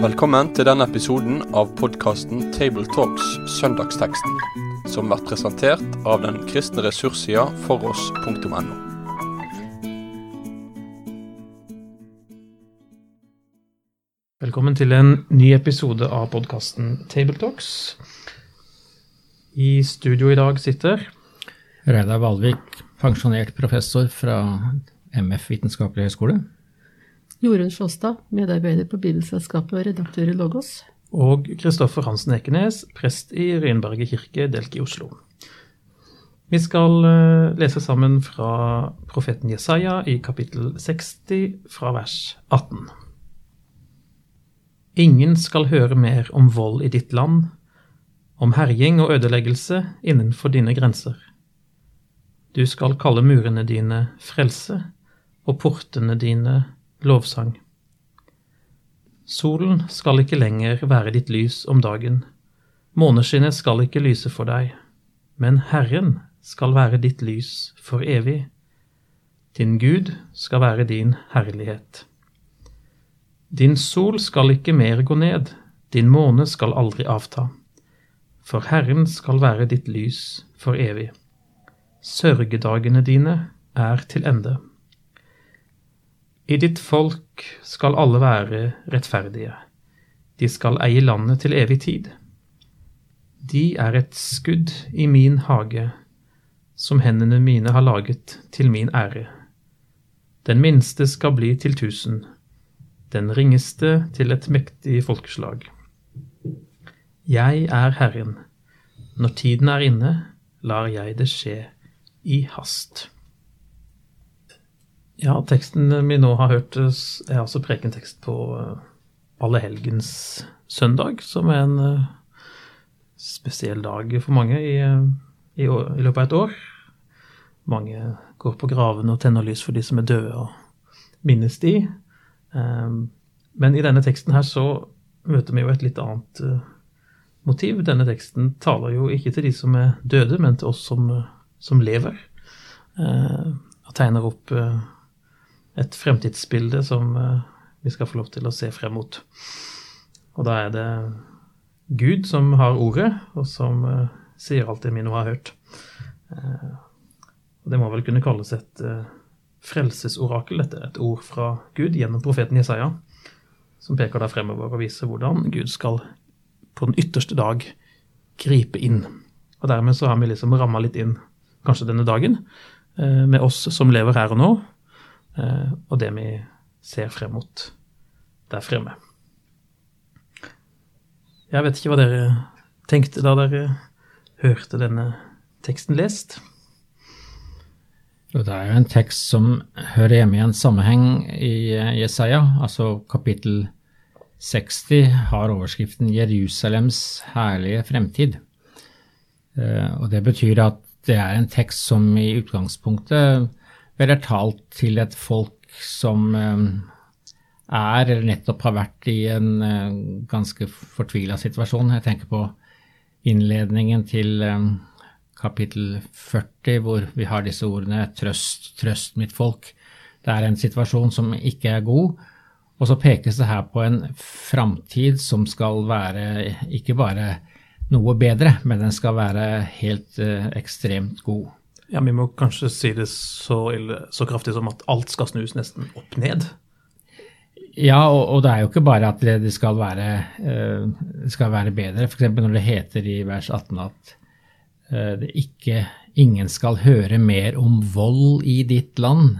Velkommen til denne episoden av podkasten Tabletalks Søndagsteksten, som blir presentert av den kristne ressurssida foross.no. Velkommen til en ny episode av podkasten Tabletalks. I studio i dag sitter Reidar Valvik, pensjonert professor fra MF Vitenskapelig høgskole. Jorunn Sjåstad, medarbeider på Bibelselskapet og redaktør i Logos. og Kristoffer Hansen Ekenes, prest i Rynberget kirke, Delk i Oslo. Vi skal eh, lese sammen fra profeten Jesaja i kapittel 60 fra vers 18. Ingen skal høre mer om vold i ditt land, om herjing og ødeleggelse innenfor dine grenser. Du skal kalle murene dine frelse og portene dine lovsang. Solen skal ikke lenger være ditt lys om dagen, måneskinnet skal ikke lyse for deg, men Herren skal være ditt lys for evig. Din Gud skal være din herlighet. Din sol skal ikke mer gå ned, din måne skal aldri avta, for Herren skal være ditt lys for evig. Sørgedagene dine er til ende. I ditt folk skal alle være rettferdige. De skal eie landet til evig tid. De er et skudd i min hage, som hendene mine har laget til min ære. Den minste skal bli til tusen, den ringeste til et mektig folkeslag. Jeg er Herren. Når tiden er inne, lar jeg det skje i hast. Ja, teksten vi nå har hørt, er altså prekentekst på Allehelgens søndag, som er en spesiell dag for mange i, i, år, i, løpet av et år. Mange går på gravene og tenner lys for de som er døde, og minnes de. Men i denne teksten her så møter vi jo et litt annet motiv. Denne teksten taler jo ikke til de som er døde, men til oss som, som lever. Og tegner opp et fremtidsbilde som vi skal få lov til å se frem mot. Og da er det Gud som har ordet, og som sier alt det vi nå har hørt. Og det må vel kunne kalles et frelsesorakel, dette et ord fra Gud gjennom profeten Jesaja, som peker da fremover og viser hvordan Gud skal på den ytterste dag gripe inn. Og dermed så har vi liksom ramma litt inn kanskje denne dagen, med oss som lever her og nå, og det vi ser frem mot der fremme. Jeg vet ikke hva dere tenkte da dere hørte denne teksten lest? Det er jo en tekst som hører hjemme i en sammenheng i Jesaja, altså kapittel 60 har overskriften 'Jerusalems herlige fremtid'. Og Det betyr at det er en tekst som i utgangspunktet vel er talt til et folk som er, eller nettopp har vært i en ganske fortvila situasjon. Jeg tenker på innledningen til kapittel 40, hvor vi har disse ordene 'trøst, trøst mitt folk'. Det er en situasjon som ikke er god. Og så pekes det her på en framtid som skal være ikke bare noe bedre, men den skal være helt eh, ekstremt god. Ja, Vi må kanskje si det så, ille, så kraftig som at alt skal snus nesten opp ned? Ja, og, og det er jo ikke bare at det, det, skal, være, eh, det skal være bedre. F.eks. når det heter i vers 18 at eh, det ikke ingen skal høre mer om vold i ditt land,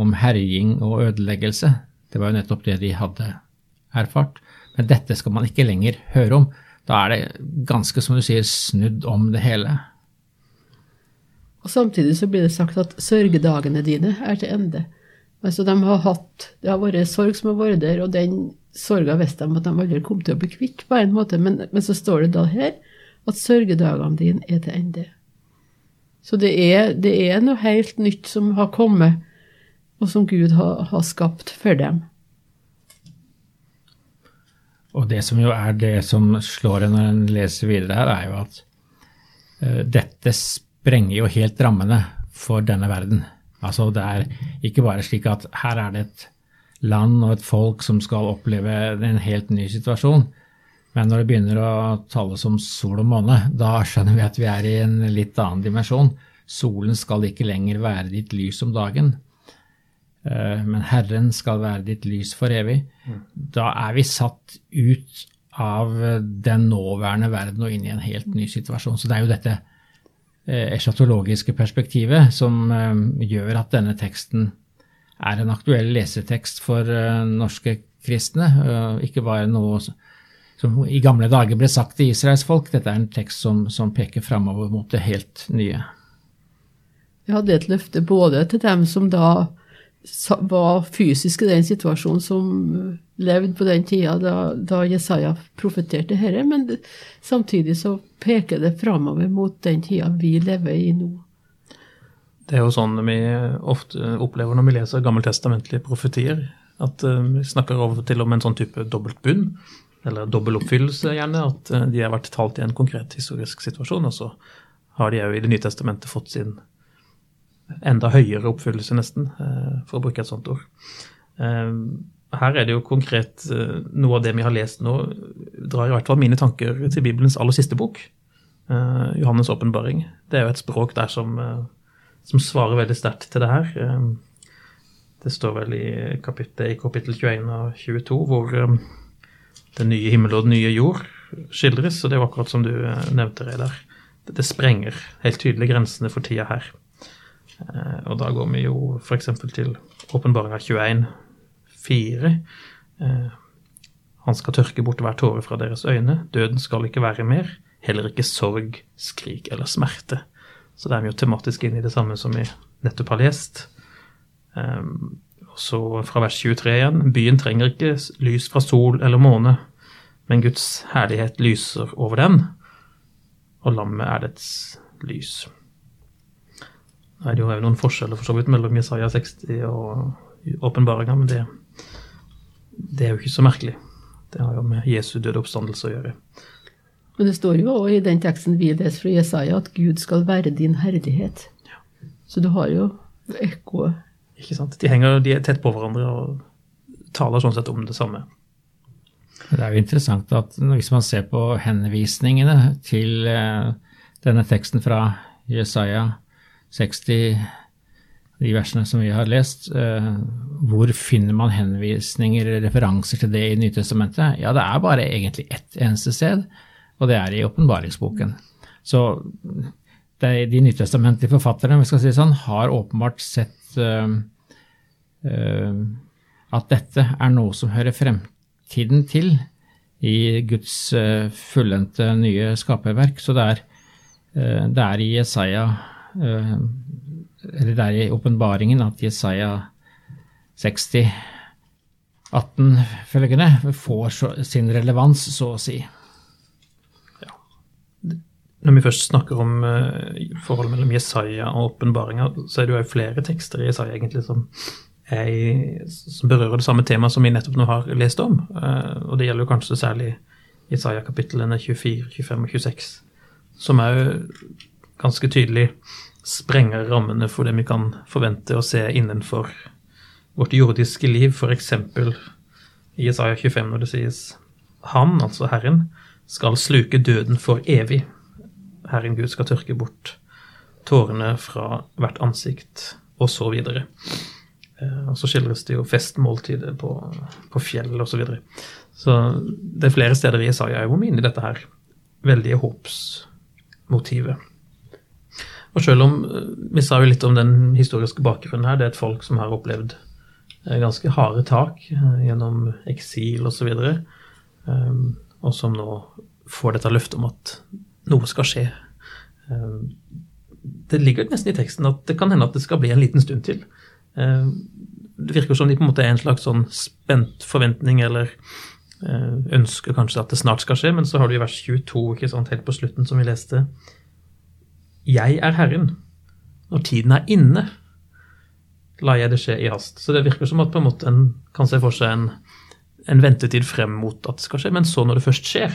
om herjing og ødeleggelse. Det var jo nettopp det de hadde erfart. Men dette skal man ikke lenger høre om. Da er det ganske, som du sier, snudd om det hele. Og Samtidig så blir det sagt at sørgedagene dine er til ende. Altså de har hatt, Det har vært sorg som har vært der, og den sorga visste de at de aldri kom til å bli kvitt, på en måte, men, men så står det da her at sørgedagene dine er til ende. Så det er, det er, noe helt nytt som har kommet, og som Gud har, har skapt for dem. Og det som jo er det som slår en når en leser videre her, er jo at uh, dette sprenger jo helt rammene for denne verden. Altså det er ikke bare slik at her er det et land og et folk som skal oppleve en helt ny situasjon. Men når det begynner å tales om sol og måne, da skjønner vi at vi er i en litt annen dimensjon. Solen skal ikke lenger være ditt lys om dagen, men Herren skal være ditt lys for evig. Da er vi satt ut av den nåværende verden og inn i en helt ny situasjon. Så det er jo dette eh, eschatologiske perspektivet som eh, gjør at denne teksten er en aktuell lesetekst for norske kristne, ikke bare noe som i gamle dager ble sagt til Israels folk. Dette er en tekst som, som peker framover mot det helt nye. Vi hadde et løfte både til dem som da var fysisk i den situasjonen, som levde på den tida da, da Jesaja profeterte herre, men samtidig så peker det framover mot den tida vi lever i nå. Det er jo sånn vi ofte opplever når vi leser gammeltestamentlige profetier, at eh, vi snakker over til om en sånn type dobbeltbunn eller dobbel oppfyllelse, gjerne. At eh, de har vært talt i en konkret historisk situasjon, og så har de òg i Det nye testamentet fått sin enda høyere oppfyllelse, nesten, eh, for å bruke et sånt ord. Eh, her er det jo konkret noe av det vi har lest nå, drar i hvert fall mine tanker til Bibelens aller siste bok, Johannes' åpenbaring. Det er jo et språk der som, som svarer veldig sterkt til det her. Det står vel i kapittel, i kapittel 21 og 22 hvor den nye himmel og den nye jord skildres, og det er jo akkurat som du eh, nevnte, Reidar. Det sprenger helt tydelig grensene for tida her. Eh, og da går vi jo f.eks. til åpenbaringa 21, 4. Eh, han skal tørke bort hver tåre fra deres øyne. Døden skal ikke være mer. Heller ikke sorg, skrik eller smerte. Så det er vi jo tematisk inn i det samme som vi nettopp har lest. Um, så fra vers 23 igjen. Byen trenger ikke lys fra sol eller måne, men Guds herlighet lyser over den, og lammet er dets lys. Nå er det jo noen forskjeller for så vidt mellom Jesaja 60 og åpenbaringa, men det, det, er jo ikke så merkelig. Det har jo med Jesu døde oppstandelse å gjøre. Men det står jo også i den teksten vi leser fra Jesaja, at Gud skal være din herlighet. Ja. Så du har jo ekkoet ikke sant? De, henger, de er tett på hverandre og taler sånn sett om det samme. Det er jo interessant at hvis man ser på henvisningene til eh, denne teksten fra Jesaja 60, de versene som vi har lest, eh, hvor finner man henvisninger eller referanser til det i Nytestamentet? Ja, det er bare egentlig ett eneste sted, og det er i åpenbaringsboken. Så de nytestamentlige forfatterne vi skal si sånn, har åpenbart sett uh, uh, at dette er noe som hører fremtiden til i Guds uh, fullendte nye skaperverk. Så det er, det er i Jesaja Eller det er i åpenbaringen at Jesaja 60, 18 følgende får sin relevans, så å si når vi først snakker om uh, forholdet mellom Jesaja og åpenbaringa, så er det jo flere tekster i Jesaja egentlig som, er, som, berører det samme temaet som vi nettopp nå har lest om. Uh, og det gjelder jo kanskje særlig Jesaja-kapitlene 24, 25 og 26, som er jo ganske tydelig sprenger rammene for det vi kan forvente å se innenfor vårt jordiske liv, f.eks. i Isaiah 25 når det sies Han, altså Herren, skal sluke døden for evig. Herren Gud skal tørke bort tårene fra hvert ansikt, og så videre. Eh, og så skildres det jo festmåltidet på, på fjell osv. Så, videre. så det er flere steder i Isaiah hvor vi er inne i dette her veldige håpsmotivet. Og selv om eh, vi sa jo litt om den historiske bakgrunnen her, det er et folk som har opplevd eh, ganske harde tak gjennom eksil osv., og, så og som nå får dette løftet om at noe skal skje. Eh, det ligger nesten i teksten at det kan hende at det skal bli en liten stund til. Eh, det virker som de på en måte er en slags sånn spent forventning eller eh, ønsker kanskje at det snart skal skje, men så har du i vers 22 ikke sant, helt på slutten, som vi leste Jeg er Herren. Når tiden er inne, lar jeg det skje i hast. Så det virker som at på en måte en kan se for seg en, en ventetid frem mot at det skal skje, men så når det først skjer,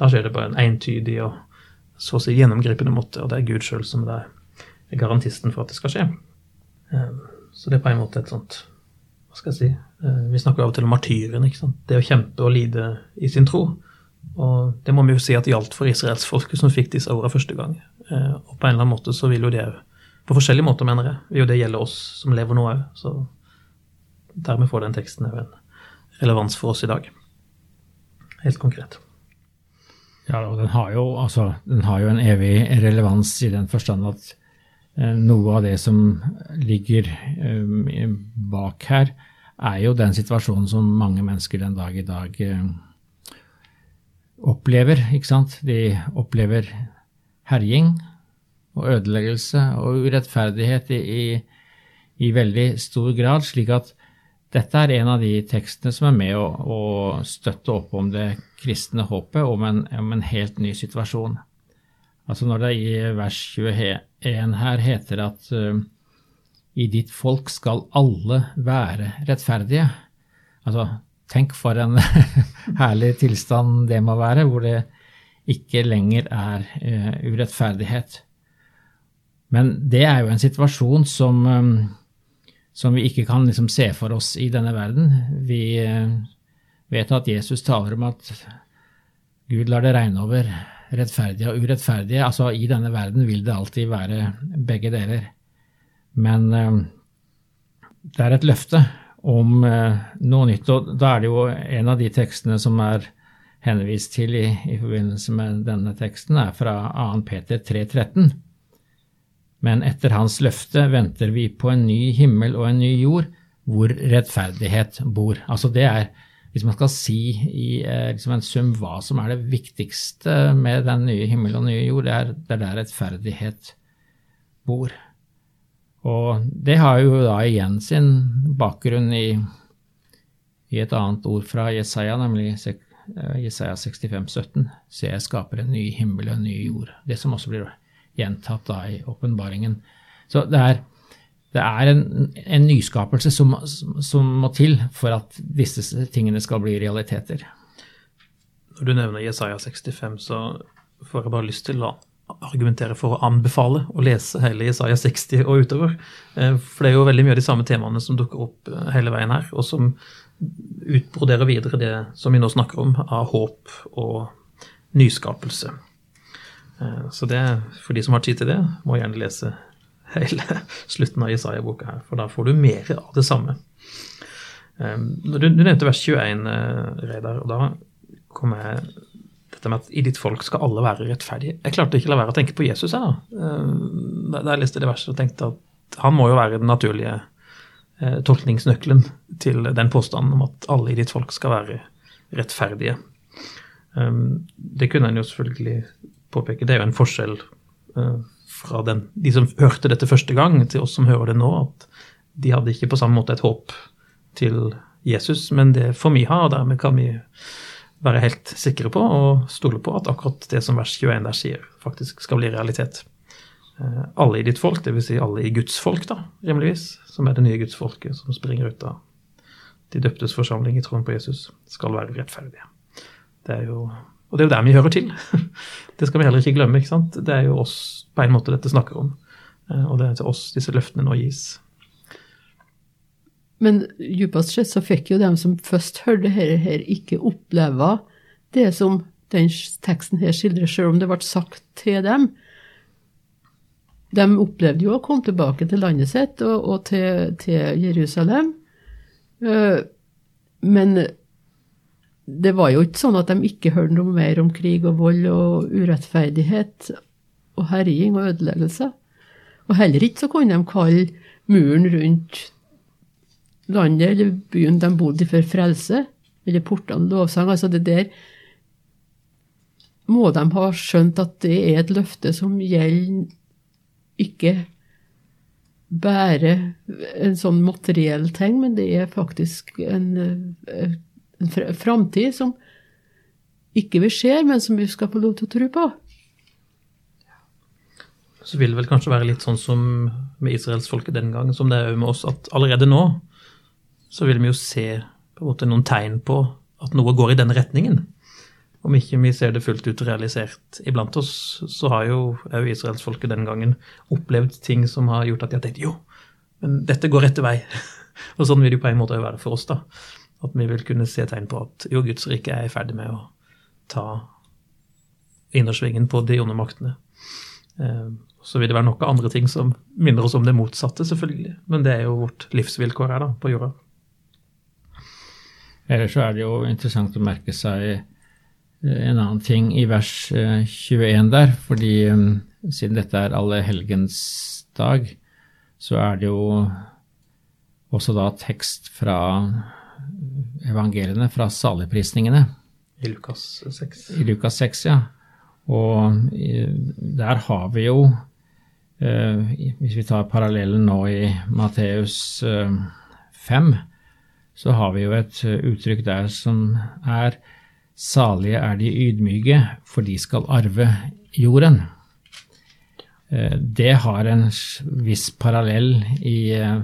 da skjer det på en entydig og så å si gjennomgripende måte, og det er Gud sjøl som er garantisten for at det skal skje. Eh, så det er på en måte et sånt Hva skal jeg si eh, Vi snakker av og til om martyren. ikke sant? Det å kjempe og lide i sin tro. Og det må vi jo si at gjaldt for israelsfolket som fikk disse ordene første gang. Eh, og på en eller annen måte så vil jo det På forskjellige måter, mener jeg, vil jo det gjelde oss som lever nå òg. Så dermed får den teksten òg en relevans for oss i dag. Helt konkret. Ja, og den har, jo, altså, den har jo en evig relevans i den forstand at eh, noe av det som ligger eh, bak her, er jo den situasjonen som mange mennesker den dag i dag opplever. ikke sant? De opplever herjing og ødeleggelse og urettferdighet i, i, i veldig stor grad, slik at dette er en av de tekstene som er med å, å støtte opp om det kristne håpet om en, om en, helt ny situasjon. Altså Når det i vers 21 her heter at uh, i ditt folk skal alle være rettferdige. Altså, tenk for en herlig tilstand det må være, hvor det ikke lenger er uh, urettferdighet. Men det er jo en situasjon som um, som vi ikke kan liksom se for oss i denne verden. Vi eh, vet at Jesus taler om at Gud lar det regne over rettferdige og urettferdige. Altså I denne verden vil det alltid være begge deler. Men eh, det er et løfte om eh, noe nytt, og da er det jo en av de tekstene som er henvist til i, i forbindelse med denne teksten, er fra 2. Peter 3,13 men etter hans løfte venter vi på en ny himmel og en ny jord, hvor rettferdighet bor. Altså det er, hvis man skal si i eh, liksom en sum hva som er det viktigste med den nye himmel og nye jord, det er, det er der rettferdighet bor. Og det har jo da igjen sin bakgrunn i, i et annet ord fra Jesaja, nemlig Jesaja 65, 17. Se, jeg skaper en ny himmel og en ny jord. Det som også blir gjentatt da i åpenbaringen. Så det er, det er en, en nyskapelse som, som, må til for at disse tingene skal bli realiteter. Når du nevner Jesaja 65, så får jeg bare lyst til å argumentere for å anbefale å lese hele Jesaja 60 og utover. Eh, for det er jo veldig mye av de samme temaene som dukker opp eh, hele veien her, og som utbroderer videre det som vi nå snakker om, av håp og nyskapelse. Eh, så det, for de som har tid til det, må gjerne lese hele slutten av Isaiah-boka her, for da får du mer av det samme. Eh, du, du nevnte vers 21, eh, Reidar, og da kom jeg dette med at i ditt folk skal alle være rettferdige. Jeg klarte ikke å la være å tenke på Jesus her, da. Da jeg leste det verset og tenkte at han må jo være den naturlige tolkningsnøkkelen til den påstanden om at alle i ditt folk skal være rettferdige. Det kunne en jo selvfølgelig påpeke, det er jo en forskjell uh, fra den, de som hørte dette første gang, til oss som hører det nå. At de hadde ikke på samme måte et håp til Jesus, men det får vi ha, og dermed kan vi være helt sikre på og stole på at akkurat det som vers 21 der sier, faktisk skal bli realitet. Uh, alle i ditt folk, dvs. Si alle i Guds folk, da, rimeligvis, som er det nye gudsfolket som springer ut av de døptes forsamling i troen på Jesus, skal være rettferdige. Det er jo og det er jo der vi hører til. Det skal vi heller ikke glemme. ikke sant? Det er jo oss på en måte dette snakker om. Eh, og det er til oss disse løftene nå gis. Men djupest sett så fikk jo dem som først hørte dette her, ikke oppleve det som den teksten her skildrer, selv om det ble sagt til dem. De opplevde jo å komme tilbake til landet sitt og, og til, til, Jerusalem. Eh, men det var jo ikke sånn at de ikke hørte noe mer om krig og vold og urettferdighet og herjing og ødeleggelse. Og heller ikke så kunne de kalle muren rundt landet eller byen de bodde i, for frelse, eller portene lovsang. Altså det der må de ha skjønt at det er et løfte som gjelder ikke bare en sånn materiell ting, men det er faktisk en, eh, en framtid som ikke vi ser, men som vi skal få lov til å tro på. Så vil det vel kanskje være litt sånn som med israelsfolket den gangen, som det er med oss, at allerede nå så vil vi jo se på en måte noen tegn på at noe går i den retningen. Om ikke vi ser det fullt ut realisert iblant oss, så har jo òg israelsfolket den gangen opplevd ting som har gjort at de har tenkt jo, Men dette går rette vei. Og sånn vil det jo på en måte være for oss, da. At vi vil kunne se tegn på at jo, Guds rike er i ferd med å ta innersvingen på de onde maktene. Eh, så vil det være noen andre ting som minner oss om det motsatte, selvfølgelig. Men det er jo vårt livsvilkår her, da, på jorda. Ellers så er det jo interessant å merke seg en annen ting i vers 21 eh, der, fordi siden dette er alle helgens dag, så er det jo også da tekst fra evangeliene, fra saligprisningene. I Lukas 6. I Lukas 6, ja. Og der har vi jo, eh, hvis vi tar parallellen nå i Matteus 5, eh, så har vi jo et uttrykk der som er Salige er de ydmyke, for de skal arve jorden. Eh, det har en viss parallell i, eh,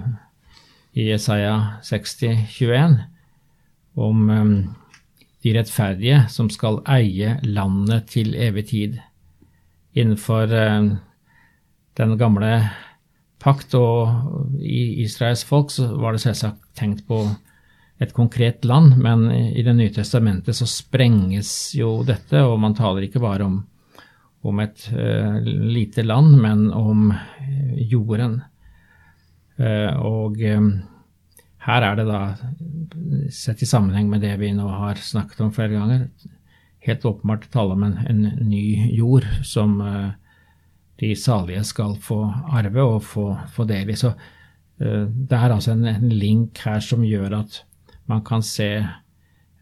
i Isaiah 60, 21, om eh, de rettferdige som skal eie landet til evig tid. Innenfor den gamle pakt og i Israels folk så var det selvsagt tenkt på et konkret land, men i Det nye testamentet så sprenges jo dette, og man taler ikke bare om om et uh, lite land, men om jorden. Uh, og um, her er det da, sett i sammenheng med det vi nå har snakket om flere ganger, helt åpenbart tale om en, en ny jord som uh, de salige skal få arve og få, få del i. Så det er altså en, en, link her som gjør at man kan se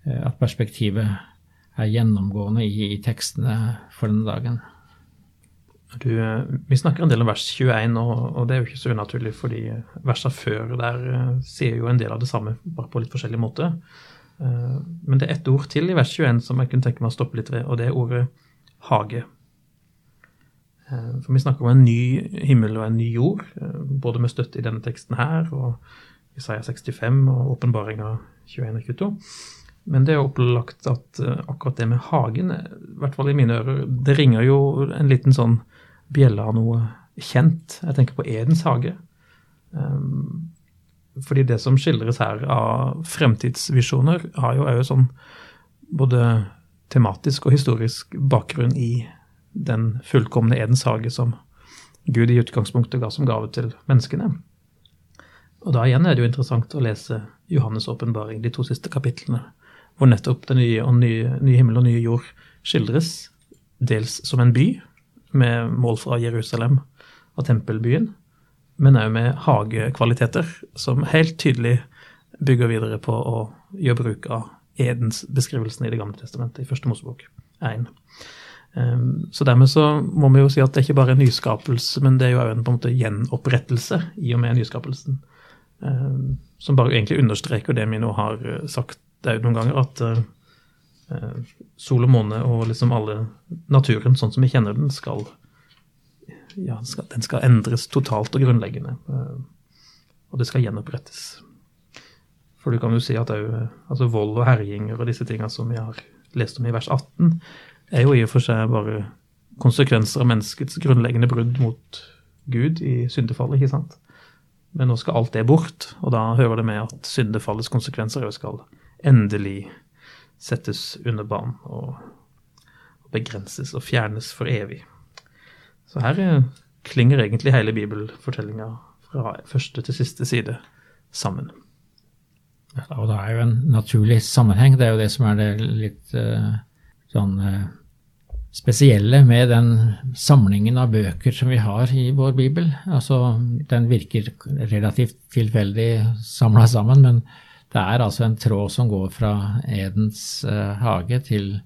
at perspektivet er gjennomgående i, tekstene for denne dagen. Du, eh, vi snakker en del om vers 21, og, det er jo ikke så unaturlig, fordi versene før der sier jo en del av det samme, bare på litt forskjellig måte. Men det er ett ord til i vers 21 som jeg kunne tenke meg å stoppe litt ved, og det er ordet hage. For vi snakker om en ny himmel og en ny jord, både med støtte i denne teksten her og Isaiah 65 og åpenbaringa 21 og 22. Men det er opplagt at akkurat det med hagen, i hvert fall i mine ører, det ringer jo en liten sånn av noe kjent. Jeg tenker på Edens hage. Um, fordi det som skildres her av fremtidsvisjoner, har jo òg sånn både tematisk og historisk bakgrunn i den fullkomne Edens hage som Gud i utgangspunktet ga som gave til menneskene. Og da igjen er det jo interessant å lese Johannes' åpenbaring, de to siste kapitlene, hvor nettopp den nye, nye, nye himmel og nye jord skildres, dels som en by, med mål fra Jerusalem og tempelbyen, men òg med hagekvaliteter, som helt tydelig bygger videre på å gjøre bruk av Edens beskrivelsen i Det gamle testamentet, i Første Mosebok 1. Ehm, så dermed så må vi jo si at det er ikke bare en nyskapelse, men det er jo òg en på en måte gjenopprettelse i og med nyskapelsen. Som bare egentlig understreker det vi nå har sagt det er noen ganger, at eh, Eh, sol og måne og liksom alle naturen sånn som vi kjenner den, skal, ja, den skal endres totalt og grunnleggende. Eh, og det skal gjenopprettes. For du kan jo si at òg altså vold og herjinger og disse tinga som vi har lest om i vers 18, er jo i og for seg bare konsekvenser av menneskets grunnleggende brudd mot Gud i syndefallet, ikke sant? Men nå skal alt det bort, og da hører det med at syndefallets konsekvenser jo skal endelig settes under banen og, begrenses og fjernes for evig. Så her eh, klinger egentlig hele bibelfortellinga fra første til siste side sammen. Ja, og det er jo en naturlig sammenheng. Det er jo det som er det litt uh, sånn uh, spesielle med den samlingen av bøker som vi har i vår bibel. Altså, den virker relativt tilfeldig samla sammen, men det er altså en tråd som går fra Edens uh, hage til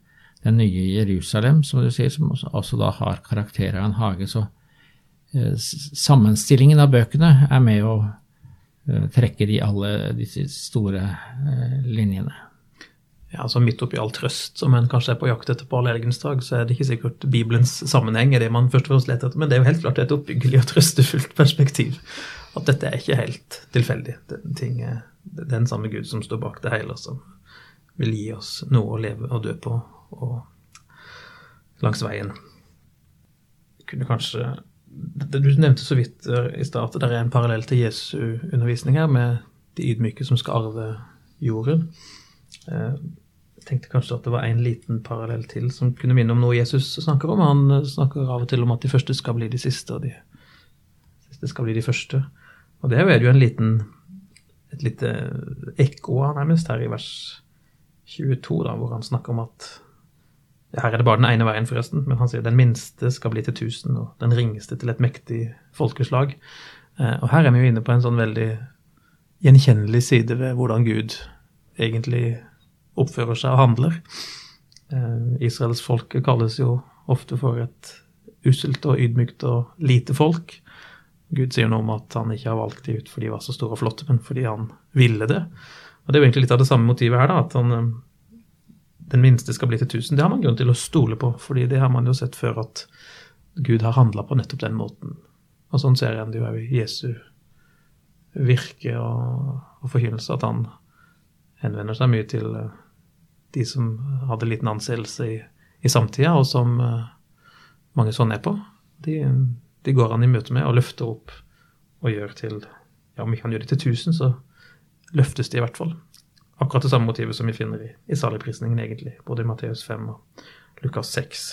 den nye Jerusalem, som du sier, som også da har karakter av en hage. Så uh, sammenstillingen av bøkene er med å uh, trekke de alle disse store linjene. Ja, altså Midt oppi all trøst som en kanskje er på jakt etter på allehelgensdag, så er det ikke sikkert Bibelens sammenheng er det man først og fremst leter etter, men det er jo helt klart et oppbyggelig og trøstefullt perspektiv. At dette er ikke helt tilfeldig. Den ting den samme Gud som står bak det hele, som vil gi oss noe å leve og dø på og langs veien. Kunne kanskje Du nevnte så vidt i stad at det er en parallell til Jesu undervisning her, med de ydmyke som skal arve jorden. Eh, jeg tenkte kanskje at det var en liten parallell til som kunne minne om noe Jesus snakker om. Han snakker av og til om at de første skal bli de siste, og de siste skal bli de første. Og det er jo en liten, et lite ekko av nærmest her i vers 22, da, hvor han snakker om at her er det bare den ene veien, forresten, men han sier den minste skal bli til tusen, og den ringeste til et mektig folkeslag. Eh, og her er vi jo inne på en sånn veldig gjenkjennelig side ved hvordan Gud egentlig oppfører seg og handler. Eh, Israels folk kalles jo ofte for et usselt og ydmykt og lite folk. Gud sier noe om at han ikke har valgt de ut fordi de var så store og flotte, men fordi han ville det. Og Det er jo egentlig litt av det samme motivet her, da, at han eh, den minste skal bli til tusen. Det har man grunn til å stole på, fordi det har man jo sett før at Gud har handla på nettopp den måten. Og sånn ser en det jo òg i Jesu virke og, og forkynnelse, at han henvender seg mye til eh, de som hadde liten anseelse i, i samtida, og som uh, mange sånne er på. De, de, går han i møte med og løfter opp og gjør til Ja, om ikke han gjør det til tusen, så løftes de i hvert fall akkurat det samme motivet som vi finner i, i saligprisningen, egentlig, både i Matteus 5 og Lukas 6.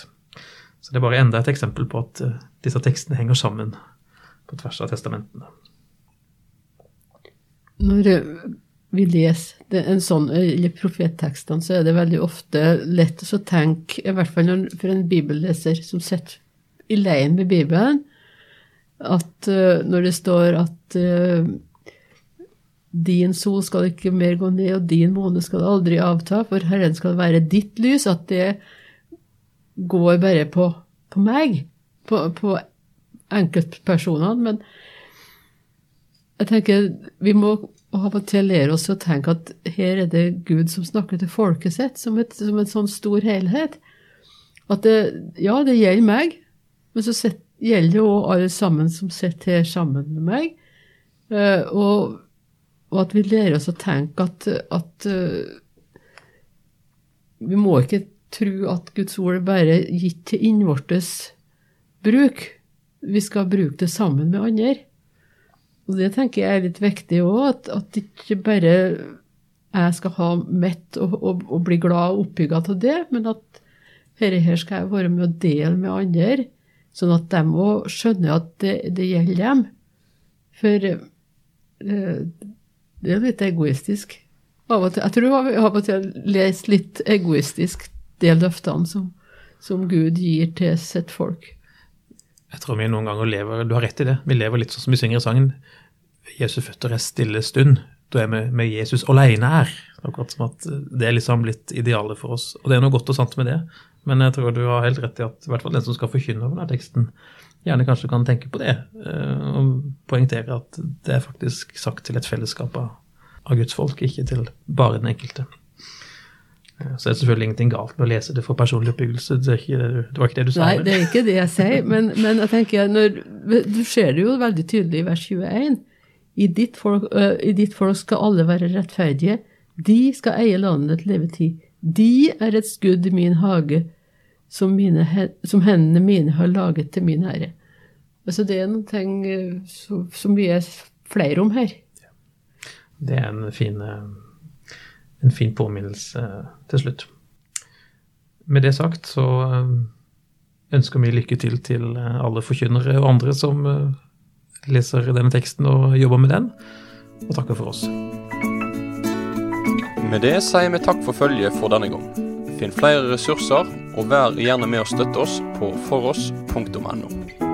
Så det er bare enda et eksempel på at uh, disse tekstene henger sammen på tvers av testamentene. Når eh, vi leser en sånn, eller profettekstene, så er det veldig ofte lett å tenke, i hvert fall for en bibelleser som sitter i leien med Bibelen, at uh, når det står at uh, din sol skal ikke mer gå ned, og din måne skal aldri avta, for Herren skal være ditt lys, at det går bare på, på meg, på, på enkeltpersonene. Men jeg tenker vi må av og til lære oss å tenke at her er det Gud som snakker til folket sitt, som, et, som en sånn stor helhet. At det, ja, det gjelder meg, men så gjelder det òg alle sammen som sitter her sammen med meg. Uh, og og at vi lærer oss å tenke at, at uh, vi må ikke tro at Guds ord er bare gitt til innvortes bruk. Vi skal bruke det sammen med andre. Og det tenker jeg er litt viktig òg, at, at ikke bare jeg skal ha mitt og, og, og, bli glad og oppbygga av det, men at dette her skal jeg være med å dele med andre, sånn at de òg skjønner at det, det, gjelder dem. For eh, det er litt egoistisk. Av og til, jeg tror vi av og til leser litt egoistisk de løftene som, som Gud gir til sitt folk. Jeg tror vi noen ganger lever Du har rett i det. Vi lever litt sånn som vi synger i sangen. Jesu føtter er stille stund. Da er vi med Jesus alene her. Akkurat som at det er liksom blitt idealet for oss. Og det er noe godt og sant med det. Men jeg tror du har helt rett i at i hvert fall den som skal forkynne over denne teksten, gjerne kanskje kan tenke på det. Eh, og poengtere at det er faktisk sagt til et fellesskap av, Guds folk, ikke til bare den enkelte. Så det er selvfølgelig ingenting galt med å lese det for personlig oppbyggelse. Det, ikke, det var ikke det du sa? Nei, det er ikke det jeg sier. Men, men jeg tenker, når, du ser det jo veldig tydelig i vers 21. I ditt, folk, uh, I ditt folk skal alle være rettferdige. De skal eie landet til levetid. De er et skudd i min hage som, mine, som, hendene mine har laget til min ære. Altså det er noe eh, som, som vi er flere om her. Det er en fin, en fin påminnelse eh, til slutt. Med det sagt så ønsker vi lykke til til alle forkynnere og andre som leser denne teksten og jobber med den, og takker for oss. Med det sier vi takk for følget for denne gang. Finn flere ressurser, og vær gjerne med å støtte oss på foross.no.